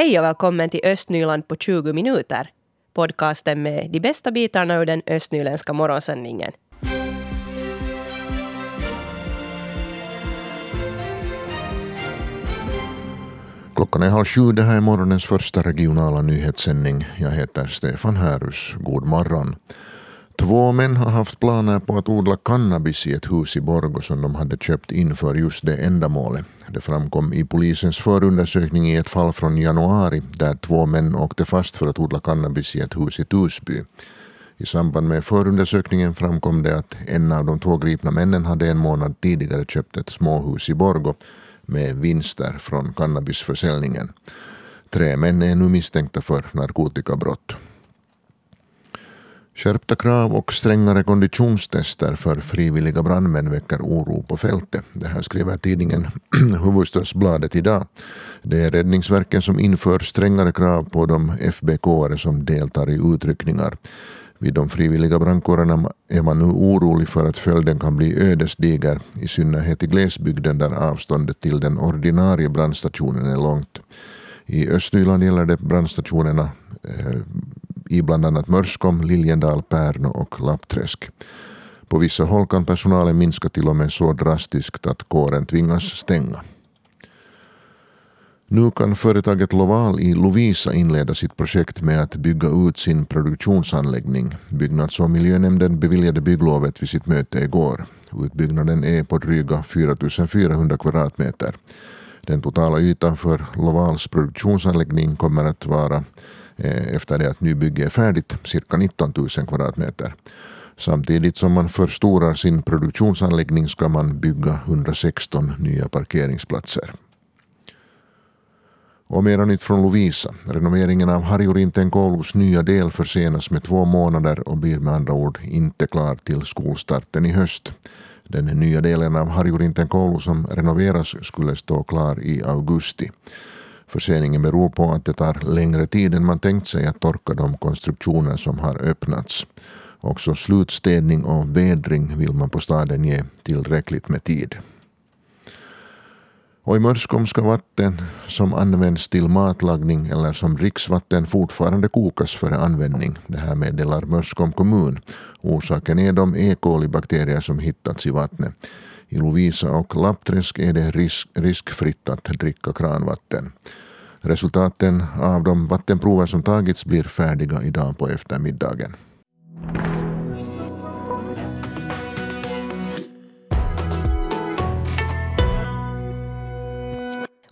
Hej och välkommen till Östnyland på 20 minuter. Podcasten med de bästa bitarna ur den östnyländska morgonsändningen. Klockan är halv sju, det här är morgonens första regionala nyhetssändning. Jag heter Stefan Härus. God morgon. Två män har haft planer på att odla cannabis i ett hus i Borgå som de hade köpt in för just det ändamålet. Det framkom i polisens förundersökning i ett fall från januari där två män åkte fast för att odla cannabis i ett hus i Tusby. I samband med förundersökningen framkom det att en av de två gripna männen hade en månad tidigare köpt ett småhus i Borgå med vinster från cannabisförsäljningen. Tre män är nu misstänkta för narkotikabrott. Skärpta krav och strängare konditionstester för frivilliga brandmän väcker oro på fältet. Det här skriver tidningen Hufvudstadsbladet idag. Det är Räddningsverket som inför strängare krav på de FBK som deltar i utryckningar. Vid de frivilliga brandkårerna är man nu orolig för att följden kan bli ödesdiger, i synnerhet i glesbygden där avståndet till den ordinarie brandstationen är långt. I Östnyland gäller det brandstationerna eh, i bland annat Mörskom, Liljendal, Pärno och Lappträsk. På vissa håll kan personalen minska till och med så drastiskt att kåren tvingas stänga. Nu kan företaget Loval i Lovisa inleda sitt projekt med att bygga ut sin produktionsanläggning. Byggnads och miljönämnden beviljade bygglovet vid sitt möte igår. Utbyggnaden är på dryga 4400 kvadratmeter. Den totala ytan för Lovals produktionsanläggning kommer att vara, eh, efter det att nybygget är färdigt, cirka 19 000 kvadratmeter. Samtidigt som man förstorar sin produktionsanläggning ska man bygga 116 nya parkeringsplatser. Och mera nytt från Lovisa. Renoveringen av Harju Rintenkoulus nya del försenas med två månader och blir med andra ord inte klar till skolstarten i höst. Den nya delen av Harjurinten-koulu som renoveras skulle stå klar i augusti. Förseningen beror på att det tar längre tid än man tänkt sig att torka de konstruktioner som har öppnats. Också slutstädning och vädring vill man på staden ge tillräckligt med tid. Och i Mörskom ska vatten som används till matlagning eller som dricksvatten fortfarande kokas före användning. Det här meddelar Mörskom kommun. Orsaken är de E. coli-bakterier som hittats i vattnet. I Lovisa och Lappträsk är det risk, riskfritt att dricka kranvatten. Resultaten av de vattenprover som tagits blir färdiga idag på eftermiddagen.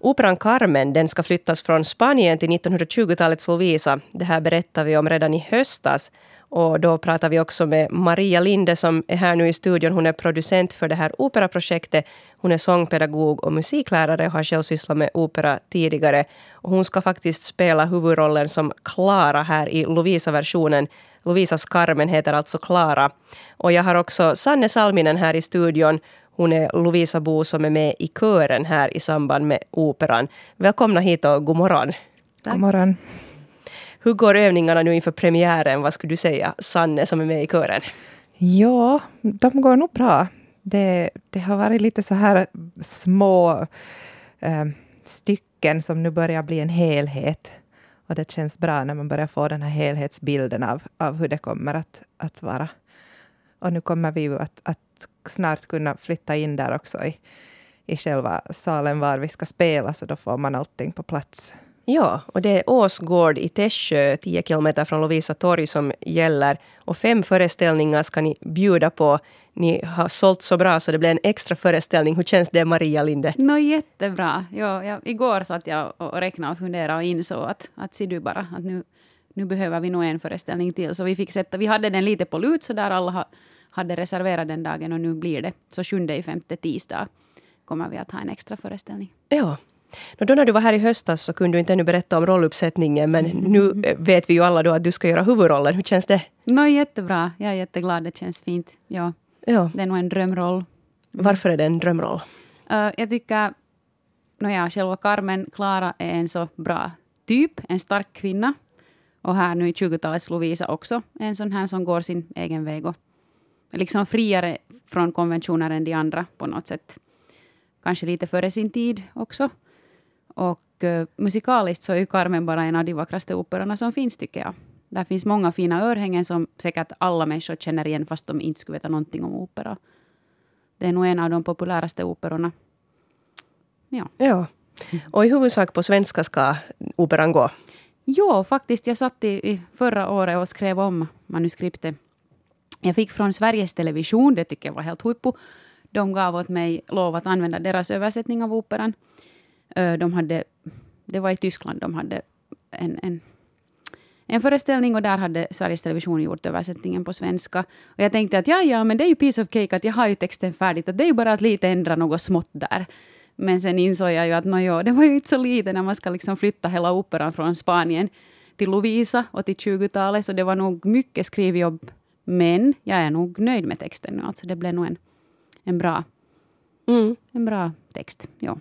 Operan Carmen den ska flyttas från Spanien till 1920-talets Lovisa. Det här berättade vi om redan i höstas. Och då pratar vi också med Maria Linde som är här nu i studion. Hon är producent för det här operaprojektet. Hon är sångpedagog och musiklärare och har själv sysslat med opera tidigare. Och hon ska faktiskt spela huvudrollen som Klara här i Lovisa-versionen. Lovisas Carmen heter alltså Klara. Och jag har också Sanne Salminen här i studion. Hon är Lovisa Bo som är med i kören här i samband med operan. Välkomna hit och god morgon. Tack. God morgon. Hur går övningarna nu inför premiären? Vad skulle du säga, Sanne som är med i kören? Ja, de går nog bra. Det, det har varit lite så här små eh, stycken som nu börjar bli en helhet. Och det känns bra när man börjar få den här helhetsbilden av, av hur det kommer att, att vara. Och nu kommer vi ju att, att snart kunna flytta in där också i, i själva salen var vi ska spela, så då får man allting på plats. Ja, och det är Åsgård i Tässjö, 10 kilometer från Lovisa torg, som gäller. Och fem föreställningar ska ni bjuda på. Ni har sålt så bra så det blir en extra föreställning. Hur känns det, Maria Linde? No, jättebra. Ja, jag, igår satt jag och räknade och funderade och insåg att, att ser du bara, att nu, nu behöver vi nog en föreställning till. Så vi fick sätta, vi hade den lite på lut så där alla har hade reserverat den dagen och nu blir det så sjunde i femte tisdag kommer vi att ha en extra föreställning. Ja. Då när du var här i höstas så kunde du inte ännu berätta om rolluppsättningen men nu eh, vet vi ju alla då att du ska göra huvudrollen. Hur känns det? No, jättebra. Jag är jätteglad. Det känns fint. Ja. Ja. Det är nog en drömroll. Mm. Varför är det en drömroll? Uh, jag tycker... No ja, själva Carmen, Klara, är en så bra typ. En stark kvinna. Och här nu i 20-talets Lovisa också. En sån här som går sin egen väg och liksom friare från konventioner än de andra på något sätt. Kanske lite före sin tid också. Och uh, musikaliskt så är ju Carmen bara en av de vackraste operorna som finns, tycker jag. Där finns många fina örhängen som säkert alla människor känner igen, fast de inte skulle veta någonting om opera. Det är nog en av de populäraste operorna. Ja. ja. Och i huvudsak på svenska ska operan gå? Jo, faktiskt. Jag satt i, i förra året och skrev om manuskriptet. Jag fick från Sveriges Television, det tycker jag var helt huippu. De gav åt mig lov att använda deras översättning av operan. De hade, det var i Tyskland de hade en, en, en föreställning och där hade Sveriges Television gjort översättningen på svenska. Och jag tänkte att ja, ja, men det är ju piece of cake att jag har ju texten färdigt, att det är ju bara att lite ändra något smått där. Men sen insåg jag ju att no, jo, det var ju inte så lite när man ska liksom flytta hela operan från Spanien till Lovisa och till 20-talet, så det var nog mycket skrivjobb. Men jag är nog nöjd med texten nu, alltså det blev nog en, en, bra, mm. en bra text. Ja.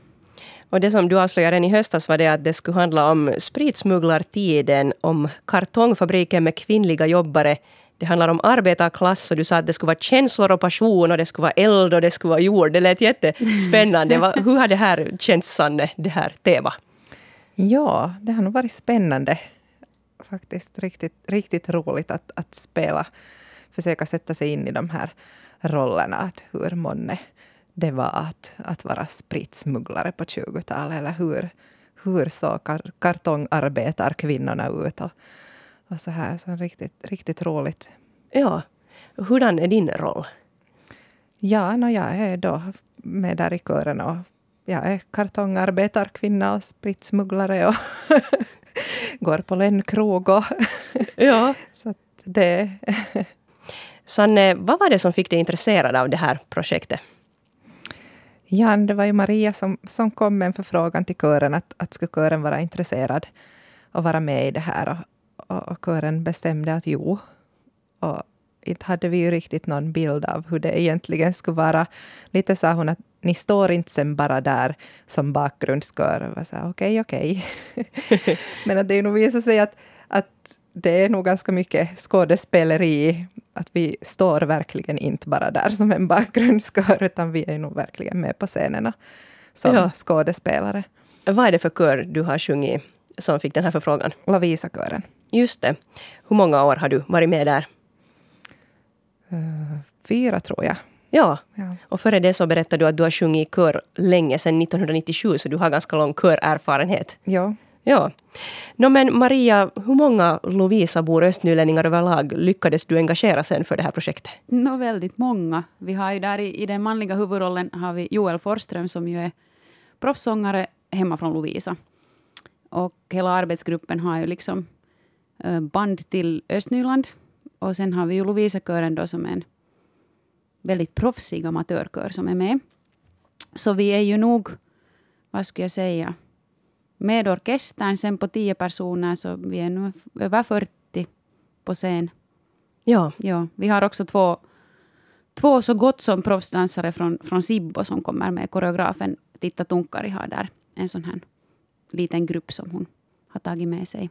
Och det som du avslöjade i höstas var det att det skulle handla om spritsmugglartiden, om kartongfabriken med kvinnliga jobbare. Det handlar om arbetarklass och du sa att det skulle vara känslor och passion och det skulle vara eld och det skulle vara jord. Det lät jättespännande. Hur har det här känts, Sanne, det här temat? Ja, det har nog varit spännande. Faktiskt riktigt, riktigt roligt att, att spela, försöka sätta sig in i de här rollerna. Att hur månne det var att, att vara spritsmugglare på 20-talet. Eller hur, hur såg kar kartongarbetarkvinnorna ut? Och, och så här. Så riktigt, riktigt roligt. Ja. Hurdan är din roll? Ja, no, jag är då med där i kören och jag är kartongarbetarkvinna och spritsmugglare och går på en krog. Och ja. så det... Sanne, vad var det som fick dig intresserad av det här projektet? Ja, det var ju Maria som, som kom med en förfrågan till kören att, att skulle kören vara intresserad och vara med i det här. Och, och, och kören bestämde att jo. Och inte hade vi ju riktigt någon bild av hur det egentligen skulle vara. Lite sa hon att ni står inte sen bara där som bakgrundskör. Okej, okej. Men att det nog visar sig att, att det är nog ganska mycket skådespeleri. Att vi står verkligen inte bara där som en bakgrundskör, utan vi är nog verkligen med på scenerna som ja. skådespelare. Vad är det för kör du har sjungit som fick den här förfrågan? Lovisa-kören. Just det. Hur många år har du varit med där? Uh, fyra, tror jag. Ja. ja. Och före det så berättade du att du har sjungit i kör länge, sedan 1997, så du har ganska lång körerfarenhet. Ja. Ja. No, men Maria, hur många Lovisa-bor östnylänningar överlag lyckades du engagera sen för det här projektet? No, väldigt många. Vi har ju där i, i den manliga huvudrollen har vi Joel Forström som ju är proffsångare hemma från Lovisa. Och hela arbetsgruppen har ju liksom eh, band till Östnyland. Och sen har vi ju Lovisa-kören då som är en väldigt proffsig amatörkör som är med. Så vi är ju nog, vad skulle jag säga, med orkestern sen på tio personer så vi är nu över 40 på scen. Ja. ja. Vi har också två, två så gott som proffsdansare från, från Sibbo som kommer med. Koreografen Titta Tunkari har där en sån här liten grupp som hon har tagit med sig.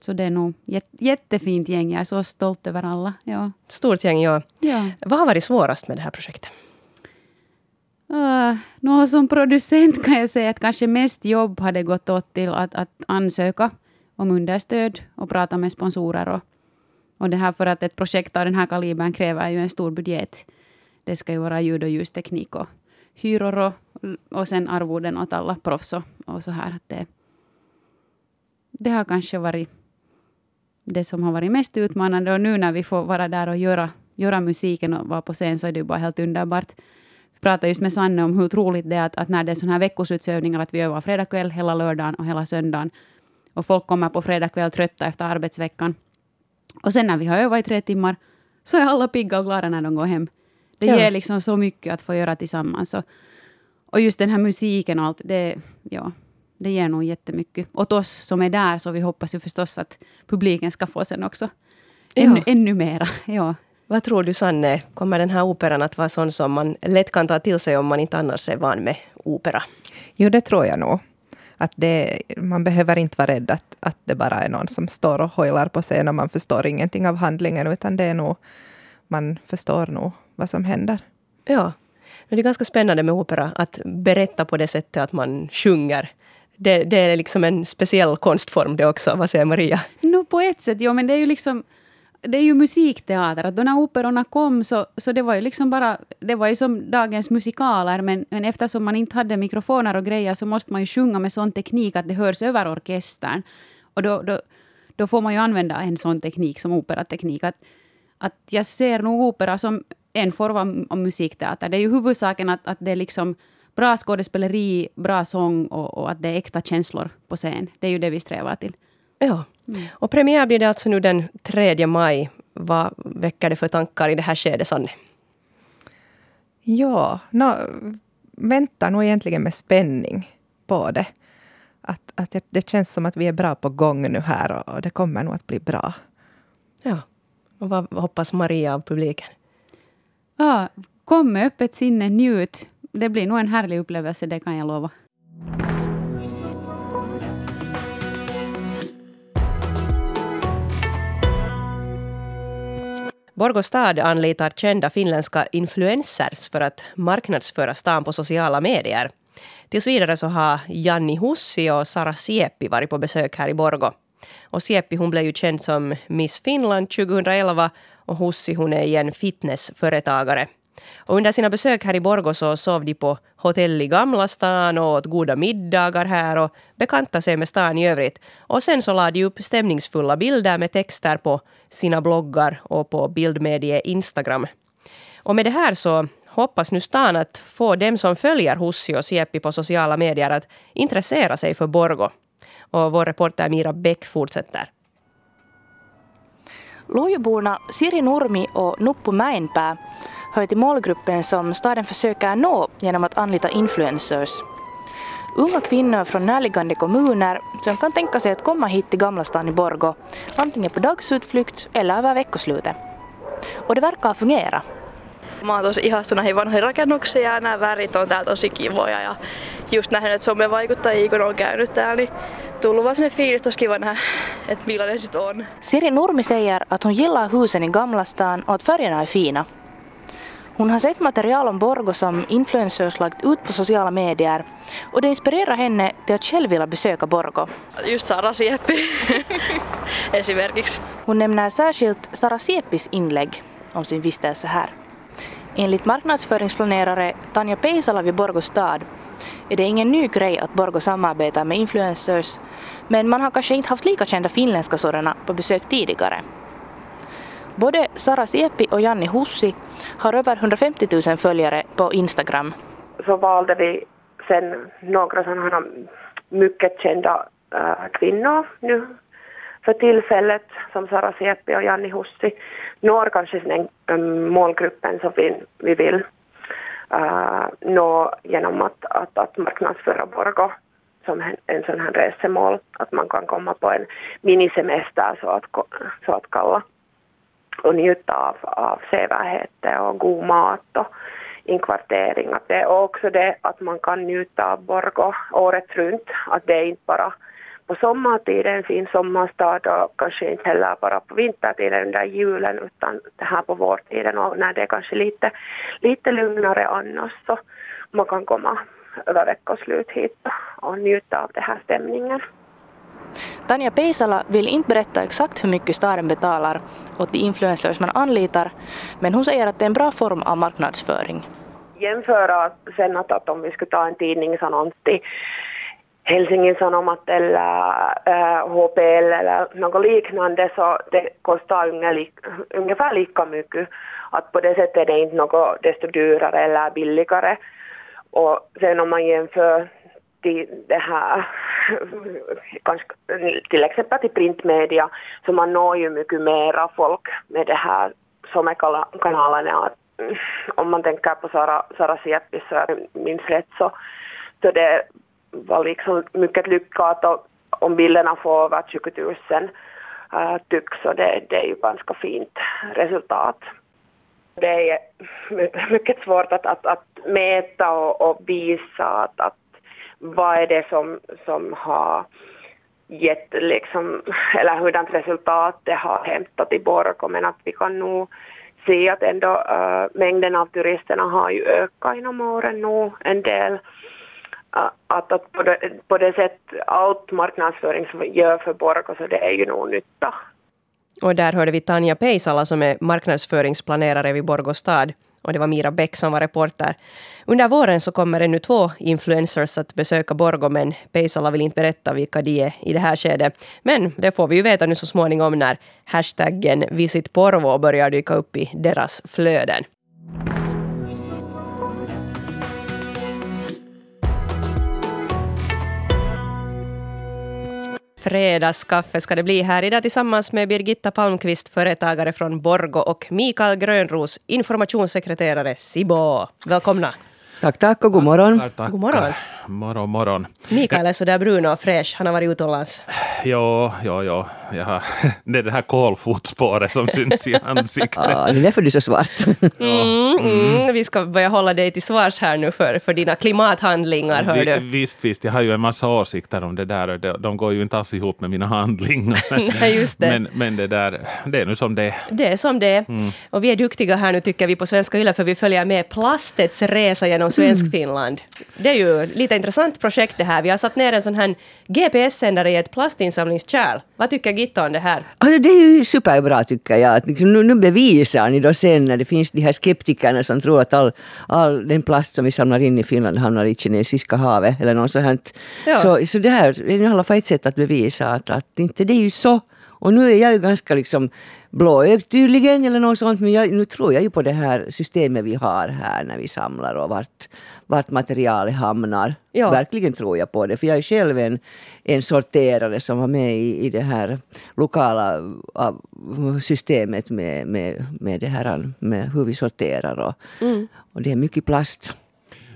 Så det är nog ett jättefint gäng. Jag är så stolt över alla. Ja. Stort gäng, ja. ja. Vad har varit svårast med det här projektet? Uh, no, som producent kan jag säga att kanske mest jobb hade gått åt till att, att ansöka om understöd och prata med sponsorer. Och, och det här för att ett projekt av den här kalibern kräver ju en stor budget. Det ska ju vara ljud och ljusteknik och hyror och, och sen arvoden åt alla proffs och, och så här. Att det, det har kanske varit det som har varit mest utmanande. Och nu när vi får vara där och göra, göra musiken och vara på scen så är det ju bara helt underbart pratade just med Sanne om hur otroligt det är att, att när det är sådana här veckoslutsövningar, att vi övar fredag kväll hela lördagen och hela söndagen. Och folk kommer på fredag kväll trötta efter arbetsveckan. Och sen när vi har övat i tre timmar så är alla pigga och glada när de går hem. Det ja. ger liksom så mycket att få göra tillsammans. Och, och just den här musiken och allt, det, ja, det ger nog jättemycket. Åt oss som är där, så vi hoppas ju förstås att publiken ska få sen också. Ännu, ja. ännu mera. Ja. Vad tror du Sanne, kommer den här operan att vara sån som man lätt kan ta till sig om man inte annars är van med opera? Jo, det tror jag nog. Att det, man behöver inte vara rädd att, att det bara är någon som står och hojlar på scen och man förstår ingenting av handlingen, utan det är nog, man förstår nog vad som händer. Ja. Det är ganska spännande med opera, att berätta på det sättet att man sjunger det, det är liksom en speciell konstform det också. Vad säger Maria? No, på ett sätt, ja, men det är ju liksom det är ju musikteater. Att då när operorna kom så, så det var ju liksom bara... Det var ju som dagens musikaler, men, men eftersom man inte hade mikrofoner och grejer så måste man ju sjunga med sån teknik att det hörs över orkestern. Och då, då, då får man ju använda en sån teknik som operateknik. Att, att jag ser nog opera som en form av, musikteater. Det är ju huvudsaken att, att det är liksom bra skådespeleri, bra sång och, och, att det är äkta känslor på scen. Det är ju det vi strävar till. Ja. Mm. Och premiär blir det alltså nu den 3 maj. Vad väcker det för tankar i det här skedet, Sanne? Ja, no, väntar nog egentligen med spänning på det. Att, att det, det, känns som att vi är bra på gång nu här och, och det kommer nog att bli bra. Ja. Och vad hoppas Maria av publiken? Ja, kom med öppet sinne, njut. Det blir nog en härlig upplevelse, det kan jag lova. Borgå stad anlitar kända finländska influencers för att marknadsföra stan på sociala medier. Tills vidare så har Janni Hussi och Sara Sieppi varit på besök här i Borgå. Och Sieppi hon blev ju känd som Miss Finland 2011 och Hussi hon är igen fitnessföretagare. Och under sina besök här i Borgå så sov de på hotell i Gamla stan och åt goda middagar här och bekantade sig med stan i övrigt. Och sen så lade de upp stämningsfulla bilder med texter på sina bloggar och på bildmedie Instagram. Och med det här så hoppas nu stan att få dem som följer Hussi och Sieppi på sociala medier att intressera sig för Borgå. Och vår reporter Mira Bäck fortsätter. Lojoborna Siri Nurmi och Nuppu Mäenpää hör till målgruppen som staden försöker nå genom att anlita influencers. Unga kvinnor från närliggande kommuner som kan tänka sig att komma hit till Gamla stan i Borgo, antingen på dagsutflykt eller över veckoslutet. Och det verkar fungera. Mä oon tosi ihastunut näihin vanhoihin rakennuksiin ja nämä värit on täällä tosi kivoja ja just nähnyt, että somevaikuttajia kun on käynyt täällä, niin tullut vaan sellainen fiilis, että kiva nähdä, että millainen sit on. Siri Nurmi säger att hon gillar husen i Gamla stan och att färgerna är fina. Hon har sett material om Borgo som influencers lagt ut på sociala medier och det inspirerar henne till att själv vilja besöka Borgo. Just Sara Sieppi esimerkiksi. Hon nämner särskilt Sara Sieppis inlägg om sin vistelse här. Enligt marknadsföringsplanerare Tanja Peisala vid Borgå stad är det ingen ny grej att Borgå samarbetar med influencers men man har kanske inte haft lika kända finländska sådana på besök tidigare. Både Sara Siepi och Janni Hussi har över 150 000 följare på Instagram. Så valde vi sen några sådana mycket kända äh, kvinnor nu för tillfället som Sara Siepi och Janni Hussi når kanske den målgruppen som vi, vi vill uh, nå genom att, att, att marknadsföra Borgå som en, en sån här resemål, att man kan komma på en minisemester så att, så att kalla och njuta av, av sevärdheter och god mat och inkvartering. Att det är också det att man kan njuta av Borgå året runt, att det är inte bara på sommartid en fin sommarstad och kanske inte heller bara på vintertiden under julen utan det här på vårtiden och när det är kanske lite, lite lugnare annars så man kan komma över veckoslut hit och njuta av den här stämningen. Tanja Peisala vill inte berätta exakt hur mycket staden betalar åt de influencers man anlitar, men hon säger att det är en bra form av marknadsföring. Jämföra sen att, att om vi skulle ta en tidningsannons till Helsingin Sanomat eller äh, HPL eller något liknande så det kostar ungefär lika mycket. Att på det sättet är det inte något desto dyrare eller billigare. Och sen om man jämför till det här, till exempel till printmedia, så man når ju mycket mera folk med det här somekanalerna. Om man tänker på Sara, Sara Sieppi, så minns rätt så, så det var liksom mycket lyckat och om bilderna får över 20 000 uh, tyck så det, det är ju ganska fint resultat. Det är mycket svårt att, att, att mäta och, och visa att, att vad är det som, som har gett liksom, eller hurdant resultat det har hämtat i Borgå men att vi kan nog se att ändå uh, mängden av turisterna har ju ökat inom åren nu en del äh, att, att på, det, på det sätt allt marknadsföring gör för Borgå så det är ju nog nytta. Och där hörde vi Tanja Peisala som är marknadsföringsplanerare vid Borgå stad. Och det var Mira Bäck som var reporter. Under våren så kommer ännu två influencers att besöka Borgå, men Peisala vill inte berätta vilka de är i det här skedet. Men det får vi ju veta nu så småningom när hashtaggen Visit Porvo börjar dyka upp i deras flöden. Fredagskaffe ska det bli här idag tillsammans med Birgitta Palmqvist, företagare från Borgo och Mikael Grönros, informationssekreterare Sibo. Välkomna! Tack, tack och god morgon. Tack, tack. God morgon. Morgon, morgon. Mikael är så där brun och fräsch. Han har varit utomlands. Jo, jo, jo. Jag har, det är det här kolfotspåret som syns i ansiktet. Ja, det är därför du är så svart. Mm, mm. Vi ska börja hålla dig till svars här nu för, för dina klimathandlingar, hör Vi- du. Visst, visst. Jag har ju en massa åsikter om det där och de, de går ju inte alls ihop med mina handlingar. Nej, just det. Men, men det där, det är nu som det är. Det är som det är. Mm. Och vi är duktiga här nu tycker vi på Svenska Yle för vi följer med Plastets resa genom Svenskfinland. Det är ju ett lite intressant projekt det här. Vi har satt ner en sån här GPS-sändare i ett plastinsamlingskärl. Vad tycker Gitta om det här? Alltså, det är ju superbra tycker jag. Att liksom, nu, nu bevisar ni då sen när det finns de här skeptikerna som tror att all, all den plast som vi samlar in i Finland hamnar i kinesiska havet eller något sånt. Ja. Så, så det här är i alla fall ett sätt att bevisa att, att inte det är ju så. Och nu är jag ju ganska liksom blåögd tydligen eller något sånt men jag, nu tror jag ju på det här systemet vi har här när vi samlar och vart, vart materialet hamnar. Ja. Verkligen tror jag på det för jag är själv en, en sorterare som var med i, i det här lokala av, systemet med, med, med det här med hur vi sorterar och, och det är mycket plast.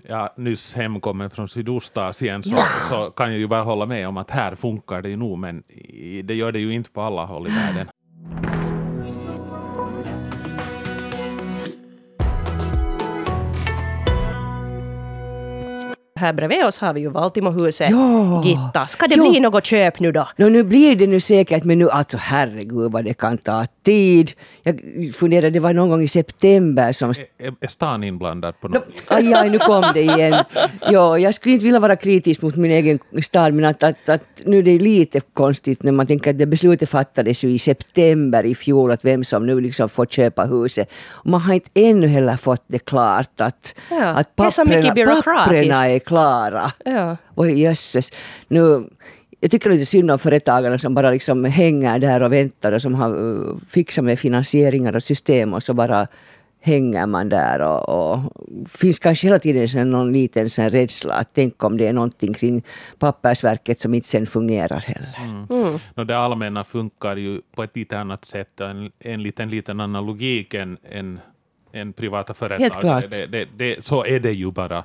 Jag nyss hemkommen från Sydostasien så, så kan jag ju bara hålla med om att här funkar det ju nog men det gör det ju inte på alla håll i världen. Här bredvid oss har vi ju Valtimohuset. Ja. Gitta, ska det Ja. bli något köp nu då? Nå, nu blir det nu säkert, men nu alltså herregud vad det kan ta tid. Jag funderade, det var någon gång i september som... Är, är stan inblandad på något vis? Aj, aj, nu kom det igen. Ja, jag skulle inte vilja vara kritisk mot min egen stad, men att, att, att nu är det lite konstigt när man tänker att det beslutet fattades ju i september i fjol, att vem som nu liksom får köpa huset. Och man har inte ännu heller fått det klart att, Ja, att det är så mycket papperna, byråkratiskt. papperna är klara. Ja. Oj jösses. Nu, jag tycker lite synd om företagarna som bara liksom hänger där och väntar och som har uh, fixat med finansieringar och system och så bara hänger man där och, och finns kanske hela tiden sen någon liten sen rädsla att tänk om det är någonting kring pappersverket som inte sen fungerar heller. Mm. No, det allmänna funkar ju på ett lite annat sätt, en, en liten, liten annan logik än, än, än privata företag. Helt klart. Det, det, det, så är det ju bara.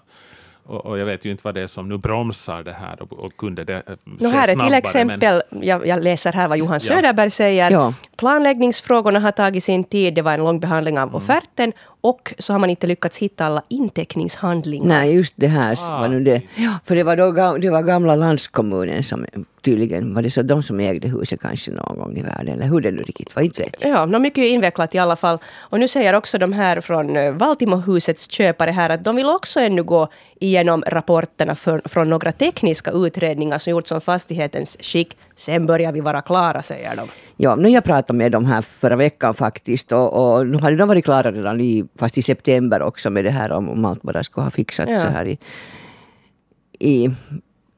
Och, och jag vet ju inte vad det är som nu bromsar det här och, och kunde det eh, No, här är till exempel, jag, jag läser här vad Johan Ja. Söderberg säger. Ja. Planläggningsfrågorna har tagit sin tid, det var en lång behandling Mm. av offerten och så har man inte lyckats hitta alla inteckningshandlingar. Nej, just det här Ah, var nu det. Ja, för det var, då, det var gamla landskommunen som tydligen var det så de som ägde huset kanske någon gång i världen. Eller hur det nu riktigt var, inte vet. Ja, no, mycket invecklat i alla fall. Och nu säger också de här från eh, Valtimohusets köpare här att de vill också ännu gå igenom rapporterna för, från några tekniska utredningar som gjorts om fastighetens skick. Sen börjar vi vara klara, säger de. Ja, nu jag pratade med dem här förra veckan faktiskt och, och nu hade de varit klara redan i, fast i september också med det här om, om allt bara skulle ha fixats Ja. så här i, i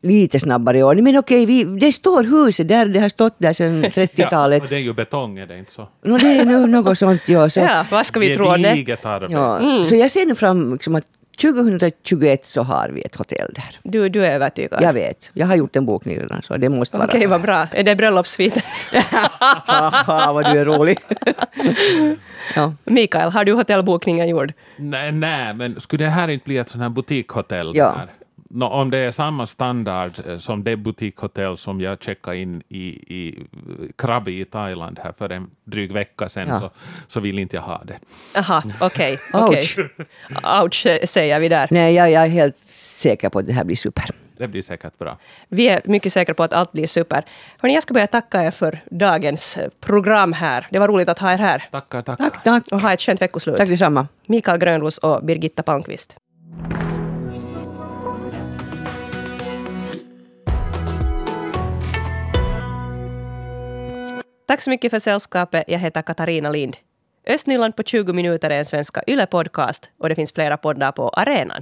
lite snabbare ordning. Men okej, vi, det står huset där, det har stått där sedan Ja, 30-talet. och det är ju betong, är det inte så? Nå, det är nu något sånt, ja. Så, Ja, vad ska vi tro om det? Ja. så jag ser nu fram liksom att 2021 så har vi ett hotell där. Du, du är övertygad? Jag vet, jag har gjort en bokning redan så det måste vara... Okej, vad bra. Är det bröllopssviten? Haha, vad du är rolig. ja. Mikael, har du hotellbokningen gjord? Nej, nej, men skulle det här inte bli ett sånt här butikhotell? Ja. Där? Nå, om det är samma standard eh, som det butikhotell som jag checkade in i, i Krabi i Thailand här för en dryg vecka sedan, Ja. så, så vill inte jag ha det. Aha, okej. okej. Ouch. Ouch, eh, säger vi där. Nej, jag, jag är helt säker på att det här blir super. Det blir säkert bra. Vi är mycket säkra på att allt blir super. Hörrni, jag ska börja tacka er för dagens eh, program här. Det var roligt att ha er här. Tackar, tackar. Tack, tack. Och ha ett skönt veckoslut. Tack detsamma. Mikael Grönros och Birgitta Palmqvist. Tack så mycket för sällskapet. Jag heter Katarina Lind. Östnyland på 20 minuter är en svenska YLE-podcast och det finns flera poddar på arenan.